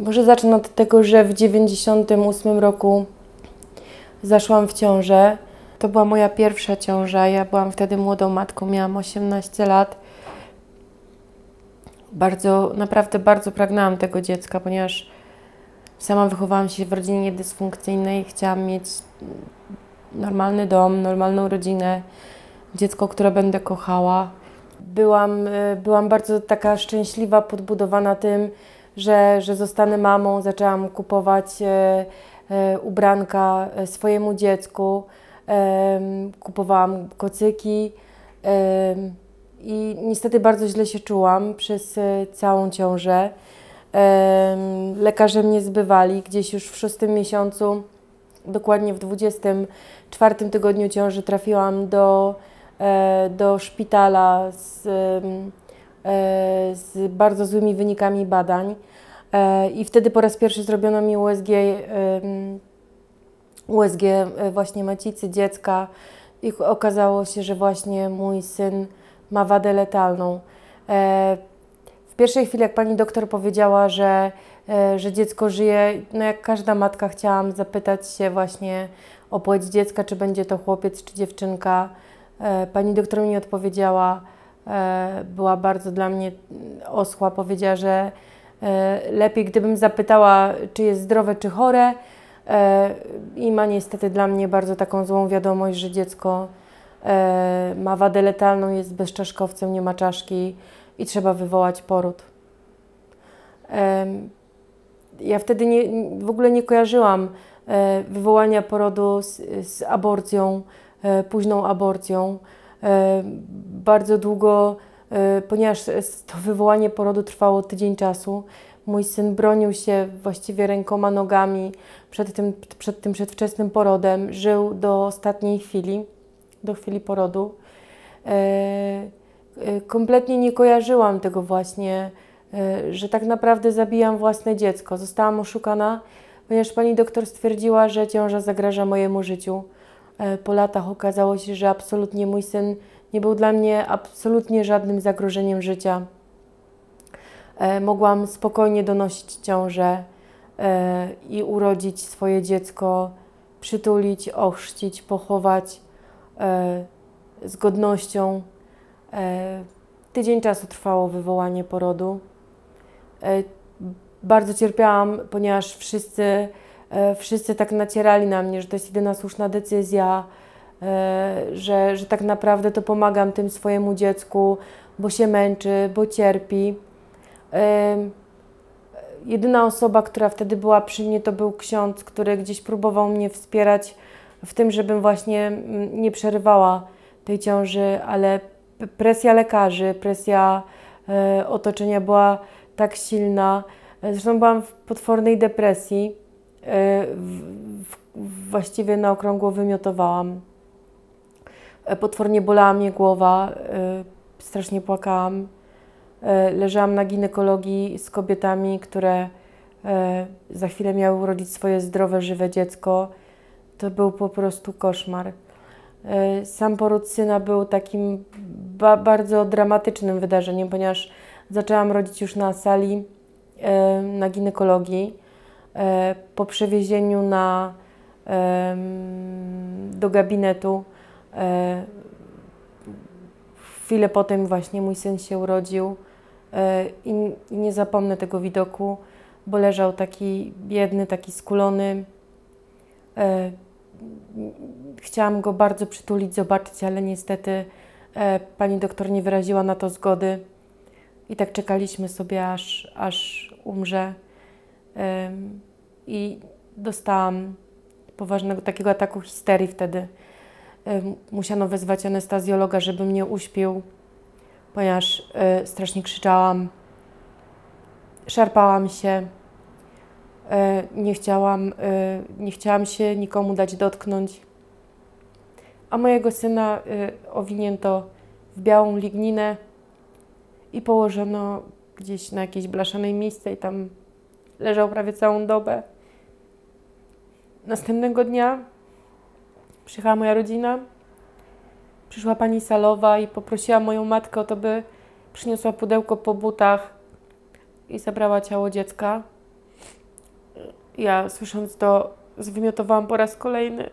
Może zacznę od tego, że w 98 roku zaszłam w ciążę. To była moja pierwsza ciąża. Ja byłam wtedy młodą matką, miałam 18 lat. Bardzo, naprawdę bardzo pragnęłam tego dziecka, ponieważ sama wychowałam się w rodzinie niedysfunkcyjnej. Chciałam mieć normalny dom, normalną rodzinę, dziecko, które będę kochała. Byłam, y, byłam bardzo taka szczęśliwa, podbudowana tym, że, że zostanę mamą. Zaczęłam kupować e, e, ubranka e, swojemu dziecku. Kupowałam kocyki i niestety bardzo źle się czułam przez całą ciążę. Lekarze mnie zbywali gdzieś już w szóstym miesiącu, dokładnie w 24 tygodniu ciąży trafiłam do, do szpitala z E, z bardzo złymi wynikami badań. E, I wtedy po raz pierwszy zrobiono mi USG, USG e, właśnie macicy dziecka i okazało się, że właśnie mój syn ma wadę letalną. W pierwszej chwili, jak pani doktor powiedziała, że, że dziecko żyje, no jak każda matka chciałam zapytać się właśnie o płeć dziecka, czy będzie to chłopiec, czy dziewczynka. Pani doktor mi odpowiedziała, E, była bardzo dla mnie osła. Powiedziała, że e, lepiej gdybym zapytała, czy jest zdrowe, czy chore. E, I ma niestety dla mnie bardzo taką złą wiadomość, że dziecko ma wadę letalną, jest bezczaszkowcem, nie ma czaszki i trzeba wywołać poród. Ja wtedy nie, w ogóle nie kojarzyłam wywołania porodu z, z aborcją, późną aborcją. E, bardzo długo, e, ponieważ to wywołanie porodu trwało tydzień czasu, mój syn bronił się właściwie rękoma, nogami przed tym, przed tym przedwczesnym porodem, żył do ostatniej chwili, do chwili porodu. E, kompletnie nie kojarzyłam tego właśnie, że tak naprawdę zabijam własne dziecko. Zostałam oszukana, ponieważ pani doktor stwierdziła, że ciąża zagraża mojemu życiu. E, po latach okazało się, że absolutnie mój syn nie był dla mnie absolutnie żadnym zagrożeniem życia. E, mogłam spokojnie donosić ciążę e, i urodzić swoje dziecko, przytulić, ochrzcić, pochować z godnością. Tydzień czasu trwało wywołanie porodu. Bardzo cierpiałam, ponieważ wszyscy wszyscy tak nacierali na mnie, że to jest jedyna słuszna decyzja, e, że, że tak naprawdę to pomagam tym swojemu dziecku, bo się męczy, bo cierpi. E, jedyna osoba, która wtedy była przy mnie, to był ksiądz, który gdzieś próbował mnie wspierać w tym, żebym właśnie mm, nie przerywała tej ciąży, ale presja lekarzy, presja otoczenia była tak silna. Zresztą byłam w potwornej depresji. E, właściwie na okrągło wymiotowałam. E, potwornie bolała mnie głowa, e, strasznie płakałam. Leżałam na ginekologii z kobietami, które za chwilę miały urodzić swoje zdrowe, żywe dziecko. To był po prostu koszmar. Sam poród syna był takim ba bardzo dramatycznym wydarzeniem, ponieważ zaczęłam rodzić już na sali na ginekologii po przewiezieniu na, do gabinetu, e, chwilę potem właśnie mój syn się urodził e, i nie zapomnę tego widoku, bo leżał taki biedny, taki skulony. Chciałam go bardzo przytulić, zobaczyć, ale niestety pani doktor nie wyraziła na to zgody. I tak czekaliśmy sobie, aż, aż umrze i dostałam poważnego takiego ataku histerii wtedy. Musiano wezwać anestazjologa, żeby mnie uśpił, ponieważ e, strasznie krzyczałam, szarpałam się, e, nie chciałam, e, nie chciałam się nikomu dać dotknąć. A mojego syna owinięto w białą ligninę i położono gdzieś na jakieś blaszane miejsce i tam leżał prawie całą dobę. Następnego dnia przyjechała moja rodzina. Przyszła pani salowa i poprosiła moją matkę o to, by przyniosła pudełko po butach i zabrała ciało dziecka. Ja słysząc to, zwymiotowałam po raz kolejny.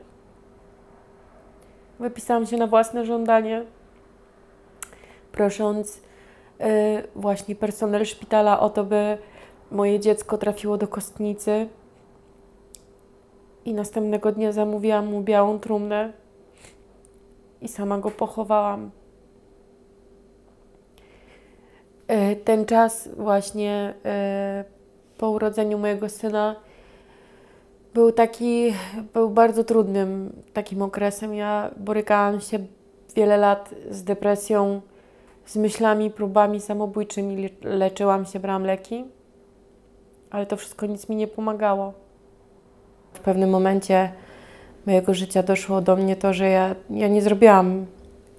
Wypisałam się na własne żądanie, prosząc yy, właśnie personel szpitala o to, by moje dziecko trafiło do kostnicy. I następnego dnia zamówiłam mu białą trumnę i sama go pochowałam. Yy, ten czas właśnie yy, po urodzeniu mojego syna był taki, był bardzo trudnym takim okresem. Ja borykałam się wiele lat z depresją, z myślami, próbami samobójczymi. Leczyłam się, brałam leki, ale to wszystko nic mi nie pomagało. W pewnym momencie mojego życia doszło do mnie to, że ja, ja nie zrobiłam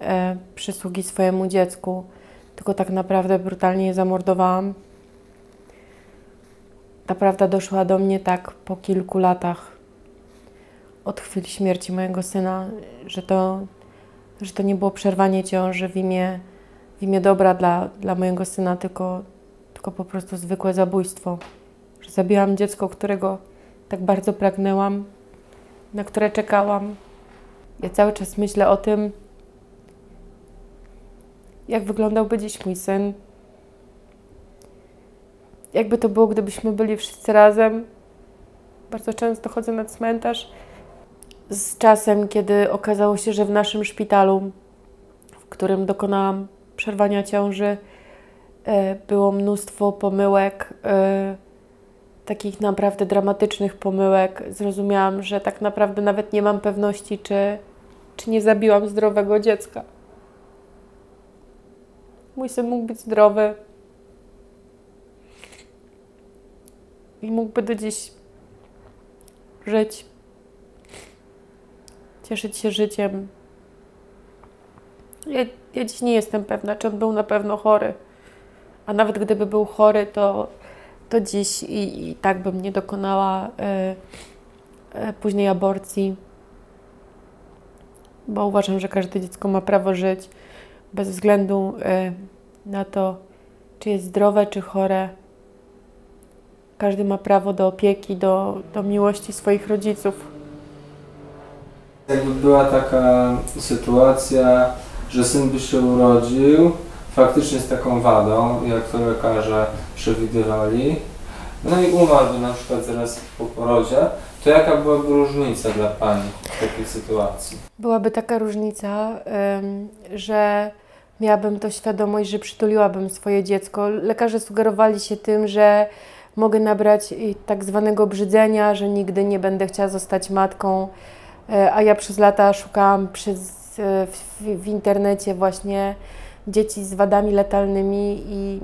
e, przysługi swojemu dziecku, tylko tak naprawdę brutalnie je zamordowałam. Ta prawda doszła do mnie tak po kilku latach od chwili śmierci mojego syna, że to, że to nie było przerwanie ciąży w imię, w imię dobra dla, dla mojego syna, tylko, tylko po prostu zwykłe zabójstwo. Że zabiłam dziecko, którego tak bardzo pragnęłam, na które czekałam. Ja cały czas myślę o tym, jak wyglądałby dziś mój syn, jakby to było, gdybyśmy byli wszyscy razem. Bardzo często chodzę na cmentarz. Z czasem, kiedy okazało się, że w naszym szpitalu, w którym dokonałam przerwania ciąży, e, było mnóstwo pomyłek, e, takich naprawdę dramatycznych pomyłek. Zrozumiałam, że tak naprawdę nawet nie mam pewności, czy, czy nie zabiłam zdrowego dziecka. Mój syn mógł być zdrowy, i mógłby do dziś żyć, cieszyć się życiem. Ja, ja dziś nie jestem pewna, czy on był na pewno chory. A nawet gdyby był chory, to, to dziś i, i tak bym nie dokonała y, y, później aborcji, bo uważam, że każde dziecko ma prawo żyć bez względu y, na to, czy jest zdrowe, czy chore. Każdy ma prawo do opieki, do, do miłości swoich rodziców. Jakby była taka sytuacja, że syn by się urodził faktycznie z taką wadą, jak to lekarze przewidywali, no i umarłby na przykład zaraz po porodzie, to jaka byłaby różnica dla Pani w takiej sytuacji? Byłaby taka różnica, że miałabym to świadomość, że przytuliłabym swoje dziecko. Lekarze sugerowali się tym, że mogę nabrać tak zwanego brzydzenia, że nigdy nie będę chciała zostać matką, e, a ja przez lata szukałam przez, e, w, w internecie właśnie dzieci z wadami letalnymi i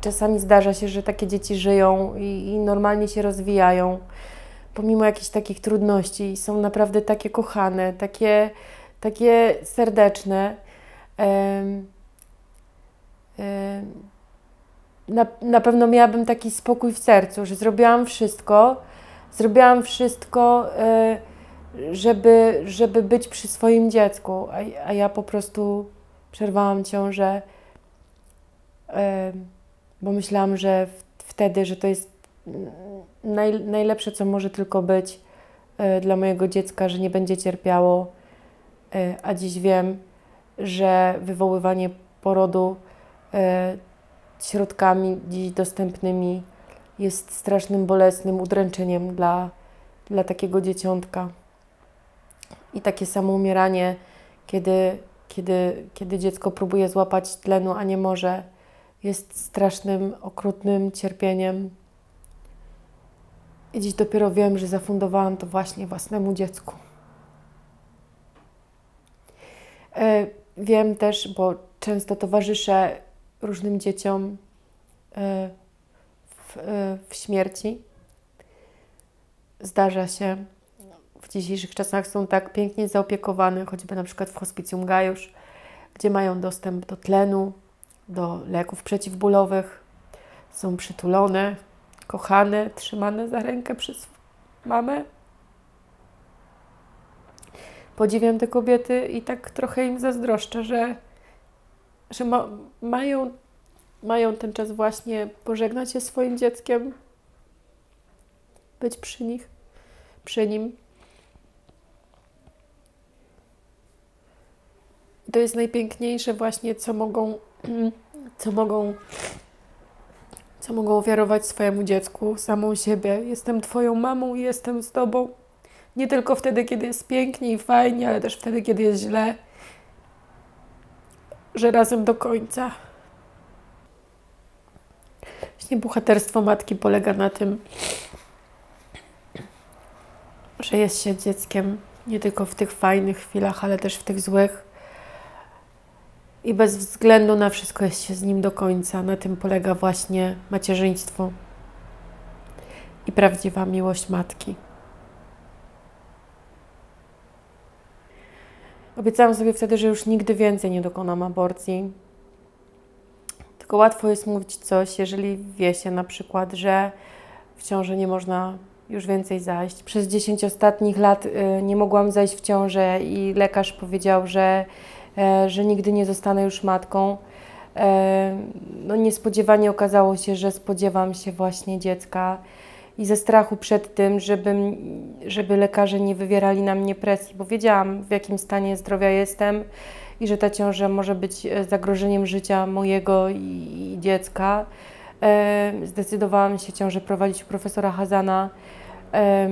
czasami zdarza się, że takie dzieci żyją i, i normalnie się rozwijają, pomimo jakichś takich trudności. Są naprawdę takie kochane, takie, takie serdeczne. Na, na pewno miałabym taki spokój w sercu, że zrobiłam wszystko, zrobiłam wszystko, e, żeby, żeby być przy swoim dziecku, a, a ja po prostu przerwałam ciążę, bo myślałam, że wtedy, że to jest naj, najlepsze, co może tylko być e, dla mojego dziecka, że nie będzie cierpiało, a dziś wiem, że wywoływanie porodu środkami dziś dostępnymi jest strasznym, bolesnym udręczeniem dla, dla takiego dzieciątka. I takie samo umieranie, kiedy, kiedy, kiedy dziecko próbuje złapać tlenu, a nie może, jest strasznym, okrutnym cierpieniem. I dziś dopiero wiem, że zafundowałam to właśnie własnemu dziecku. E, wiem też, bo często towarzyszę różnym dzieciom e, w, e, w śmierci. Zdarza się. W dzisiejszych czasach są tak pięknie zaopiekowane, choćby na przykład w hospicjum Gajusz, gdzie mają dostęp do tlenu, do leków przeciwbólowych, są przytulone, kochane, trzymane za rękę przez mamę. Podziwiam te kobiety i tak trochę im zazdroszczę, że że ma, mają, mają ten czas właśnie pożegnać się swoim dzieckiem, być przy nich, przy nim. To jest najpiękniejsze właśnie, co mogą, co mogą, co mogą ofiarować swojemu dziecku, samą siebie. Jestem Twoją mamą i jestem z Tobą. Nie tylko wtedy, kiedy jest pięknie i fajnie, ale też wtedy, kiedy jest źle. Że razem do końca. Właśnie bohaterstwo matki polega na tym, że jest się dzieckiem nie tylko w tych fajnych chwilach, ale też w tych złych. I bez względu na wszystko jest się z nim do końca. Na tym polega właśnie macierzyństwo i prawdziwa miłość matki. Obiecałam sobie wtedy, że już nigdy więcej nie dokonam aborcji. Tylko łatwo jest mówić coś, jeżeli wie się na przykład, że w ciąży nie można już więcej zajść. Przez 10 ostatnich lat y, nie mogłam zajść w ciążę i lekarz powiedział, że, że nigdy nie zostanę już matką. E, no niespodziewanie okazało się, że spodziewam się właśnie dziecka i ze strachu przed tym, żeby, żeby lekarze nie wywierali na mnie presji, bo wiedziałam w jakim stanie zdrowia jestem i że ta ciąża może być e, zagrożeniem życia mojego i, dziecka. E, zdecydowałam się ciążę prowadzić u profesora Hazana. E,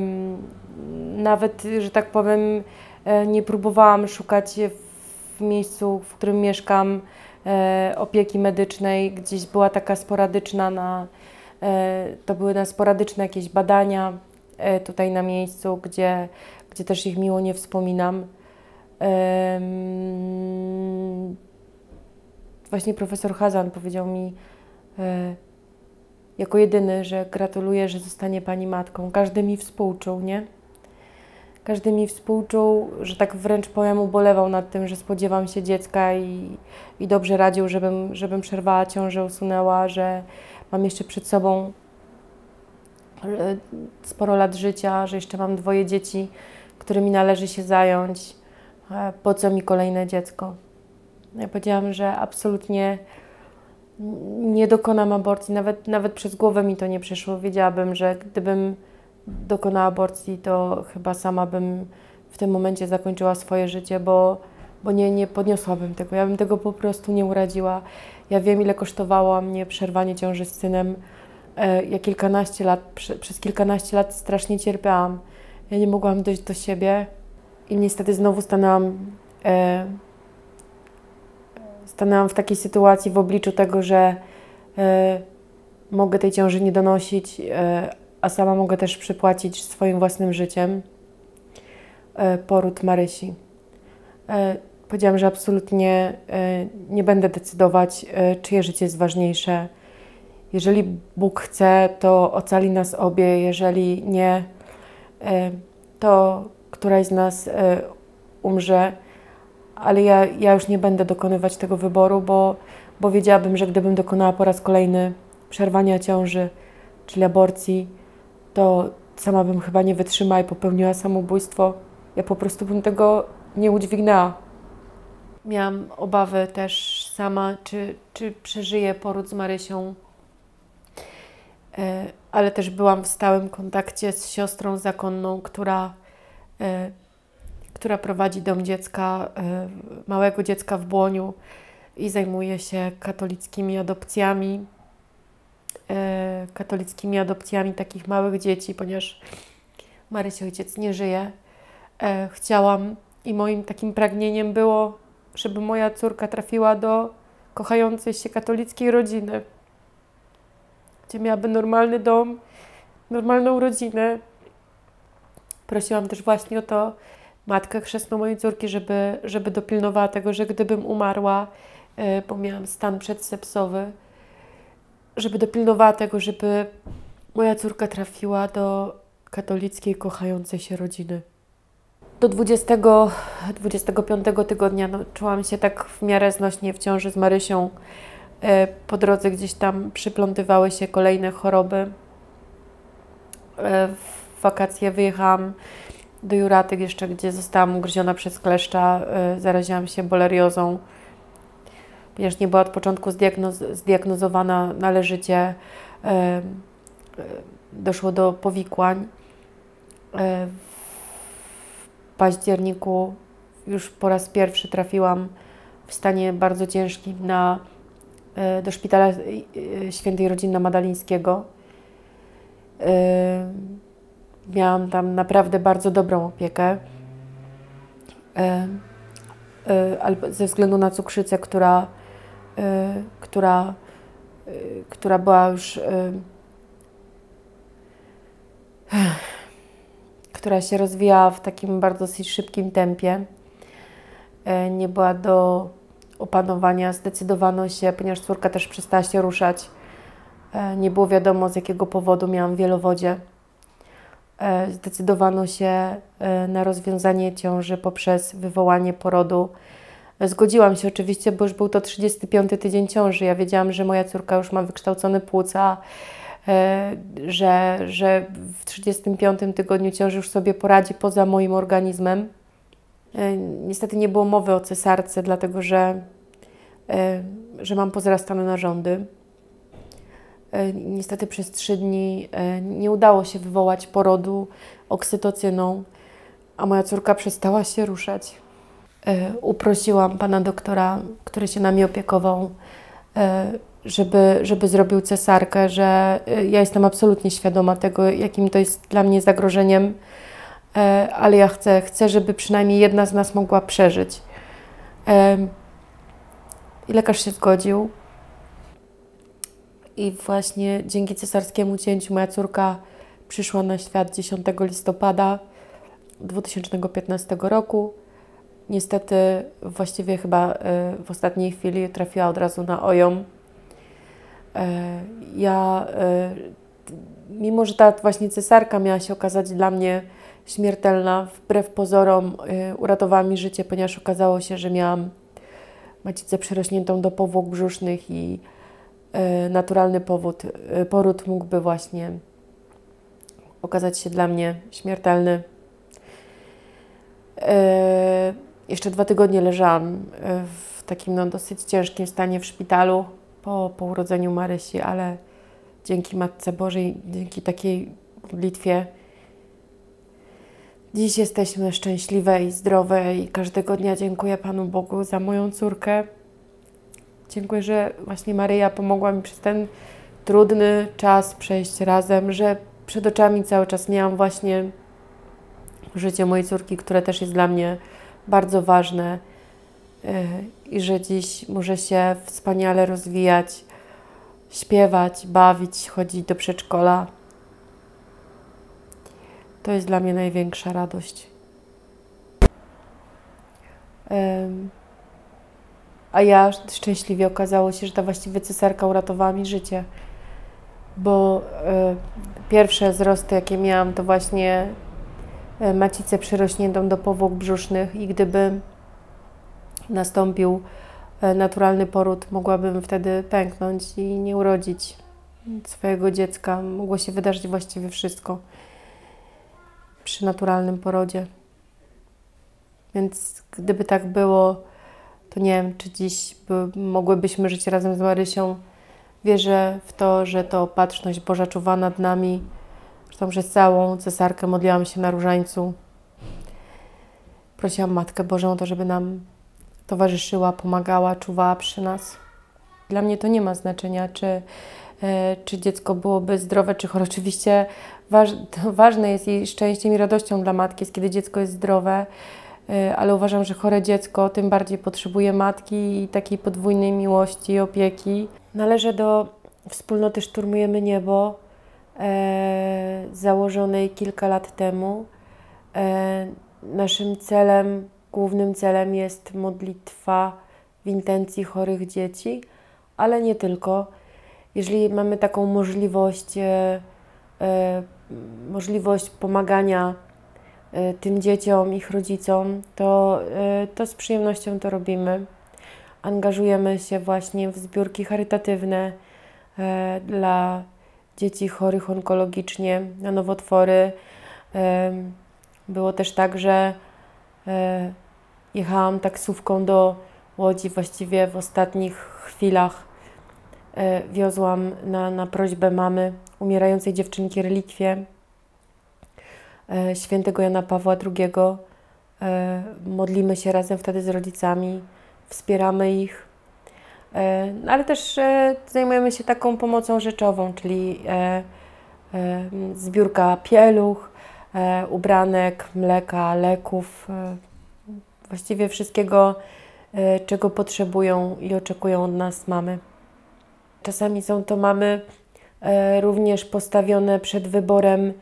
nawet, że tak powiem, e, nie próbowałam szukać w miejscu, w którym mieszkam, e, opieki medycznej. Gdzieś była taka sporadyczna na E, to były na sporadyczne jakieś badania e, tutaj na miejscu, gdzie, gdzie też ich miło nie wspominam. Właśnie profesor Hazan powiedział mi jako jedyny, że gratuluję, że zostanie pani matką. Każdy mi współczuł, nie? Każdy mi współczuł, że tak wręcz powiem, ubolewał nad tym, że spodziewam się dziecka i, i dobrze radził, żebym, żebym przerwała ciążę, usunęła, że, mam jeszcze przed sobą e, sporo lat życia, że jeszcze mam dwoje dzieci, którymi należy się zająć. Po co mi kolejne dziecko? Ja powiedziałam, że absolutnie nie dokonam aborcji, nawet, nawet przez głowę mi to nie przyszło. Wiedziałabym, że gdybym dokonała aborcji, to chyba sama bym w tym momencie zakończyła swoje życie, bo, bo nie, nie podniosłabym tego. Ja bym tego po prostu nie uradziła. Ja wiem, ile kosztowało mnie przerwanie ciąży z synem. E, ja kilkanaście lat, przez kilkanaście lat strasznie cierpiałam. Ja nie mogłam dojść do siebie i niestety znowu stanęłam, e, stanęłam w takiej sytuacji w obliczu tego, że e, mogę tej ciąży nie donosić, a sama mogę też przypłacić swoim własnym życiem poród Marysi. Powiedziałam, że absolutnie e, nie będę decydować, e, czyje życie jest ważniejsze. Jeżeli Bóg chce, to ocali nas obie, jeżeli nie, e, to któraś z nas umrze. Ale ja, ja już nie będę dokonywać tego wyboru, bo, bo wiedziałabym, że gdybym dokonała po raz kolejny przerwania ciąży, czyli aborcji, to sama bym chyba nie wytrzymała i popełniła samobójstwo. Ja po prostu bym tego nie udźwignęła. Miałam obawy też sama, czy, czy przeżyję poród z Marysią, e, ale też byłam w stałym kontakcie z siostrą zakonną, która, e, która prowadzi dom dziecka, e, małego dziecka w Błoniu i zajmuje się katolickimi adopcjami, katolickimi adopcjami takich małych dzieci, ponieważ Marysi ojciec nie żyje. Chciałam i moim takim pragnieniem było żeby moja córka trafiła do kochającej się katolickiej rodziny, gdzie miałaby normalny dom, normalną rodzinę. Prosiłam też właśnie o to matkę chrzestną mojej córki, żeby, żeby dopilnowała tego, że gdybym umarła, e, bo miałam stan przedsepsowy, żeby dopilnowała tego, żeby moja córka trafiła do katolickiej, kochającej się rodziny do 20, 25 tygodnia no, czułam się tak w miarę znośnie w ciąży z Marysią. E, po drodze gdzieś tam przyplątywały się kolejne choroby. E, w wakacje wyjechałam do Juratyk jeszcze, gdzie zostałam ugryziona przez kleszcza. E, zaraziłam się boleriozą. Ponieważ nie była od początku zdiagnoz zdiagnozowana należycie, doszło do powikłań E, w październiku już po raz pierwszy trafiłam w stanie bardzo ciężkim na, e, do szpitala e, świętej rodziny Madalińskiego. Miałam tam naprawdę bardzo dobrą opiekę, ale ze względu na cukrzycę, która, która, która była już która się rozwijała w takim bardzo szybkim tempie. Nie była do opanowania, zdecydowano się, ponieważ córka też przestała się ruszać. Nie było wiadomo z jakiego powodu miałam wielowodzie. Zdecydowano się na rozwiązanie ciąży poprzez wywołanie porodu. Zgodziłam się oczywiście, bo już był to 35 tydzień ciąży. Ja wiedziałam, że moja córka już ma wykształcone płuca, E, że, że w 35 tygodniu ciąży już sobie poradzi poza moim organizmem. E, niestety nie było mowy o cesarce, dlatego że, e, że mam pozrastane narządy. Niestety przez trzy dni nie udało się wywołać porodu oksytocyną, a moja córka przestała się ruszać. Uprosiłam pana doktora, który się nami opiekował, żeby, żeby zrobił cesarkę, że y, ja jestem absolutnie świadoma tego, jakim to jest dla mnie zagrożeniem, e, ale ja chcę, chcę, żeby przynajmniej jedna z nas mogła przeżyć. I lekarz się zgodził. I właśnie dzięki cesarskiemu cięciu moja córka przyszła na świat 10 listopada 2015 roku. Niestety, właściwie chyba y, w ostatniej chwili trafiła od razu na OJOM, E, ja, e, mimo że ta właśnie cesarka miała się okazać dla mnie śmiertelna, wbrew pozorom e, uratowała mi życie, ponieważ okazało się, że miałam macicę przerośniętą do powłok brzusznych i naturalny powód, poród mógłby właśnie okazać się dla mnie śmiertelny. Jeszcze dwa tygodnie leżałam w takim no, dosyć ciężkim stanie w szpitalu po, po urodzeniu Marysi, ale dzięki Matce Bożej, dzięki takiej modlitwie dziś jesteśmy szczęśliwe i zdrowe i każdego dnia dziękuję Panu Bogu za moją córkę. Dziękuję, że właśnie Maryja pomogła mi przez ten trudny czas przejść razem, że przed oczami cały czas miałam właśnie życie mojej córki, które też jest dla mnie bardzo ważne i że dziś może się wspaniale rozwijać, śpiewać, bawić, chodzić do przedszkola. To jest dla mnie największa radość. A ja szczęśliwie okazało się, że ta właściwie cesarka uratowała mi życie, bo e, pierwsze wzrosty, jakie miałam, to właśnie e, macicę przyrośniętą do powłok brzusznych i gdyby nastąpił e, naturalny poród, mogłabym wtedy pęknąć i nie urodzić swojego dziecka. Mogło się wydarzyć właściwie wszystko przy naturalnym porodzie. Więc gdyby tak było, to nie wiem, czy dziś by, mogłybyśmy żyć razem z Marysią. Wierzę w to, że to opatrzność Boża czuwa nad nami. Zresztą przez całą cesarkę modliłam się na różańcu. Prosiłam Matkę Bożą o to, żeby nam towarzyszyła, pomagała, czuwała przy nas. Dla mnie to nie ma znaczenia, czy, e, czy dziecko byłoby zdrowe, czy chore. Oczywiście waż, ważne jest i szczęściem i radością dla matki jest, kiedy dziecko jest zdrowe, e, ale uważam, że chore dziecko tym bardziej potrzebuje matki i takiej podwójnej miłości i opieki. Należę do wspólnoty Szturmujemy Niebo, założonej kilka lat temu. E, naszym celem Głównym celem jest modlitwa w intencji chorych dzieci, ale nie tylko. Jeżeli mamy taką możliwość, e, e, możliwość pomagania e, tym dzieciom, ich rodzicom, to, e, to z przyjemnością to robimy. Angażujemy się właśnie w zbiórki charytatywne e, dla dzieci chorych onkologicznie na nowotwory. Było też tak, że E, jechałam taksówką do Łodzi właściwie w ostatnich chwilach. E, wiozłam na, na prośbę mamy umierającej dziewczynki relikwie e, świętego Jana Pawła II. Modlimy się razem wtedy z rodzicami, wspieramy ich, ale też e, zajmujemy się taką pomocą rzeczową, czyli e, e, zbiórka pieluch, e, ubranek, mleka, leków, e, właściwie wszystkiego, e, czego potrzebują i oczekują od nas mamy. Czasami są to mamy e, również postawione przed wyborem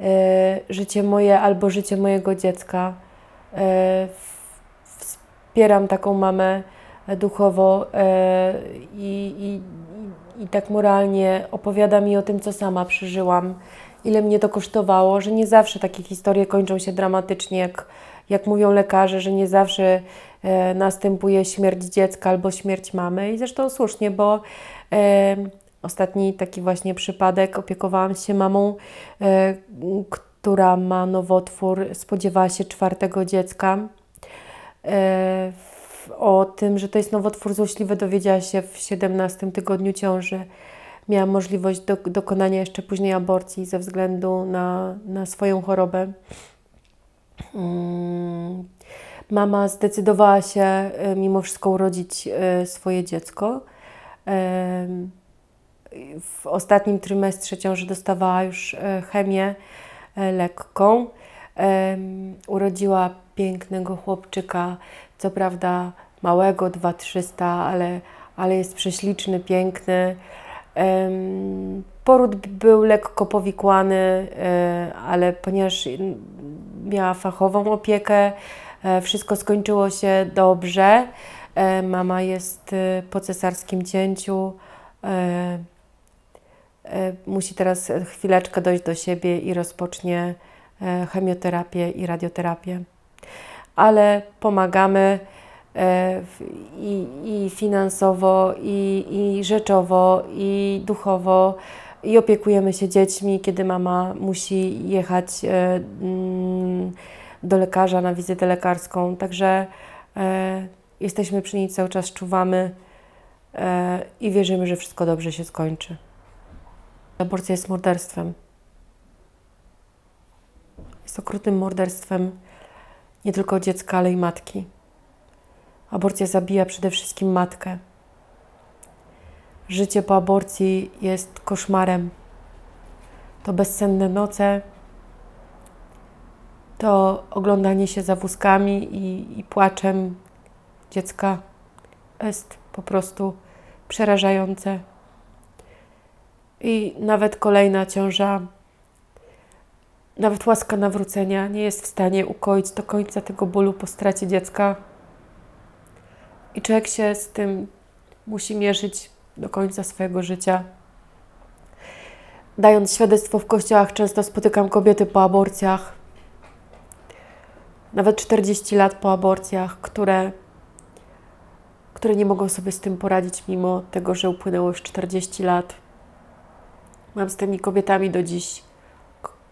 e, życie moje albo życie mojego dziecka. E, Wspieram taką mamę e, duchowo e, i, i, i, tak moralnie opowiada mi o tym, co sama przeżyłam, ile mnie to kosztowało, że nie zawsze takie historie kończą się dramatycznie, jak, jak mówią lekarze, że nie zawsze e, następuje śmierć dziecka albo śmierć mamy. I zresztą słusznie, bo e, ostatni taki właśnie przypadek opiekowałam się mamą, e, która ma nowotwór, spodziewała się czwartego dziecka. E, o tym, że to jest nowotwór złośliwy, dowiedziała się w 17 tygodniu ciąży. Miała możliwość do, dokonania jeszcze później aborcji ze względu na, na swoją chorobę. Mm, Mama zdecydowała się e, mimo wszystko urodzić e, swoje dziecko. Em, W ostatnim trymestrze ciąży dostawała już e, chemię e, lekką. Urodziła pięknego chłopczyka, co prawda małego, 2300, ale, ale jest prześliczny, piękny. Poród był lekko powikłany, e, ale ponieważ miała fachową opiekę, e, wszystko skończyło się dobrze. E, Mama jest po cesarskim cięciu. Musi teraz chwileczkę dojść do siebie i rozpocznie chemioterapię i radioterapię. Ale pomagamy e, i, i finansowo, i, i rzeczowo, i duchowo, i opiekujemy się dziećmi, kiedy mama musi jechać e, mm, do lekarza na wizytę lekarską. Także e, jesteśmy przy niej cały czas, czuwamy i wierzymy, że wszystko dobrze się skończy. Aborcja jest morderstwem. Jest okrutnym morderstwem nie tylko dziecka, ale i matki. Aborcja zabija przede wszystkim matkę. Życie po aborcji jest koszmarem. To bezsenne noce, to oglądanie się za wózkami i, i płaczem dziecka jest po prostu przerażające. I nawet kolejna ciąża, nawet łaska nawrócenia nie jest w stanie ukoić do końca tego bólu po stracie dziecka. I człowiek się z tym musi mierzyć do końca swojego życia. Dając świadectwo w kościołach, często spotykam kobiety po aborcjach, nawet 40 lat po aborcjach, które, które nie mogą sobie z tym poradzić, mimo tego, że upłynęło już 40 lat. Mam z tymi kobietami do dziś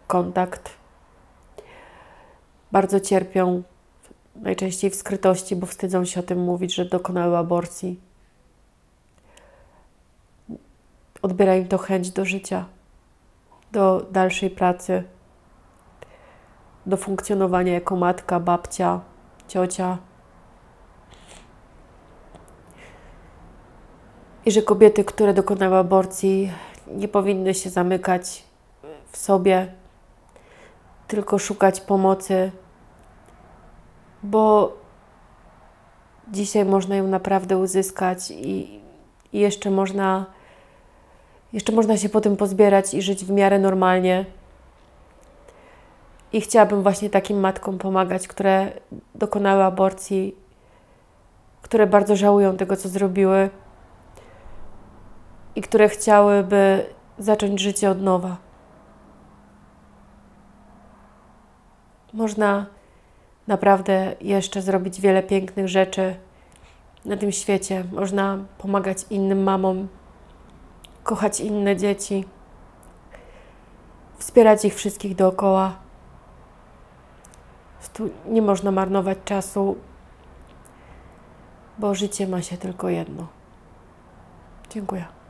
kontakt. Bardzo cierpią, najczęściej w skrytości, bo wstydzą się o tym mówić, że dokonały aborcji. Odbiera im to chęć do życia, do dalszej pracy, do funkcjonowania jako matka, babcia, ciocia. I że kobiety, które dokonały aborcji, nie powinny się zamykać w sobie, tylko szukać pomocy, bo dzisiaj można ją naprawdę uzyskać i, i jeszcze można jeszcze można się po tym pozbierać i żyć w miarę normalnie. I chciałabym właśnie takim matkom pomagać, które dokonały aborcji, które bardzo żałują tego, co zrobiły i które chciałyby zacząć życie od nowa. Można naprawdę jeszcze zrobić wiele pięknych rzeczy na tym świecie. Można pomagać innym mamom, kochać inne dzieci, wspierać ich wszystkich dookoła. Prostu nie można marnować czasu, bo życie ma się tylko jedno. Dziękuję.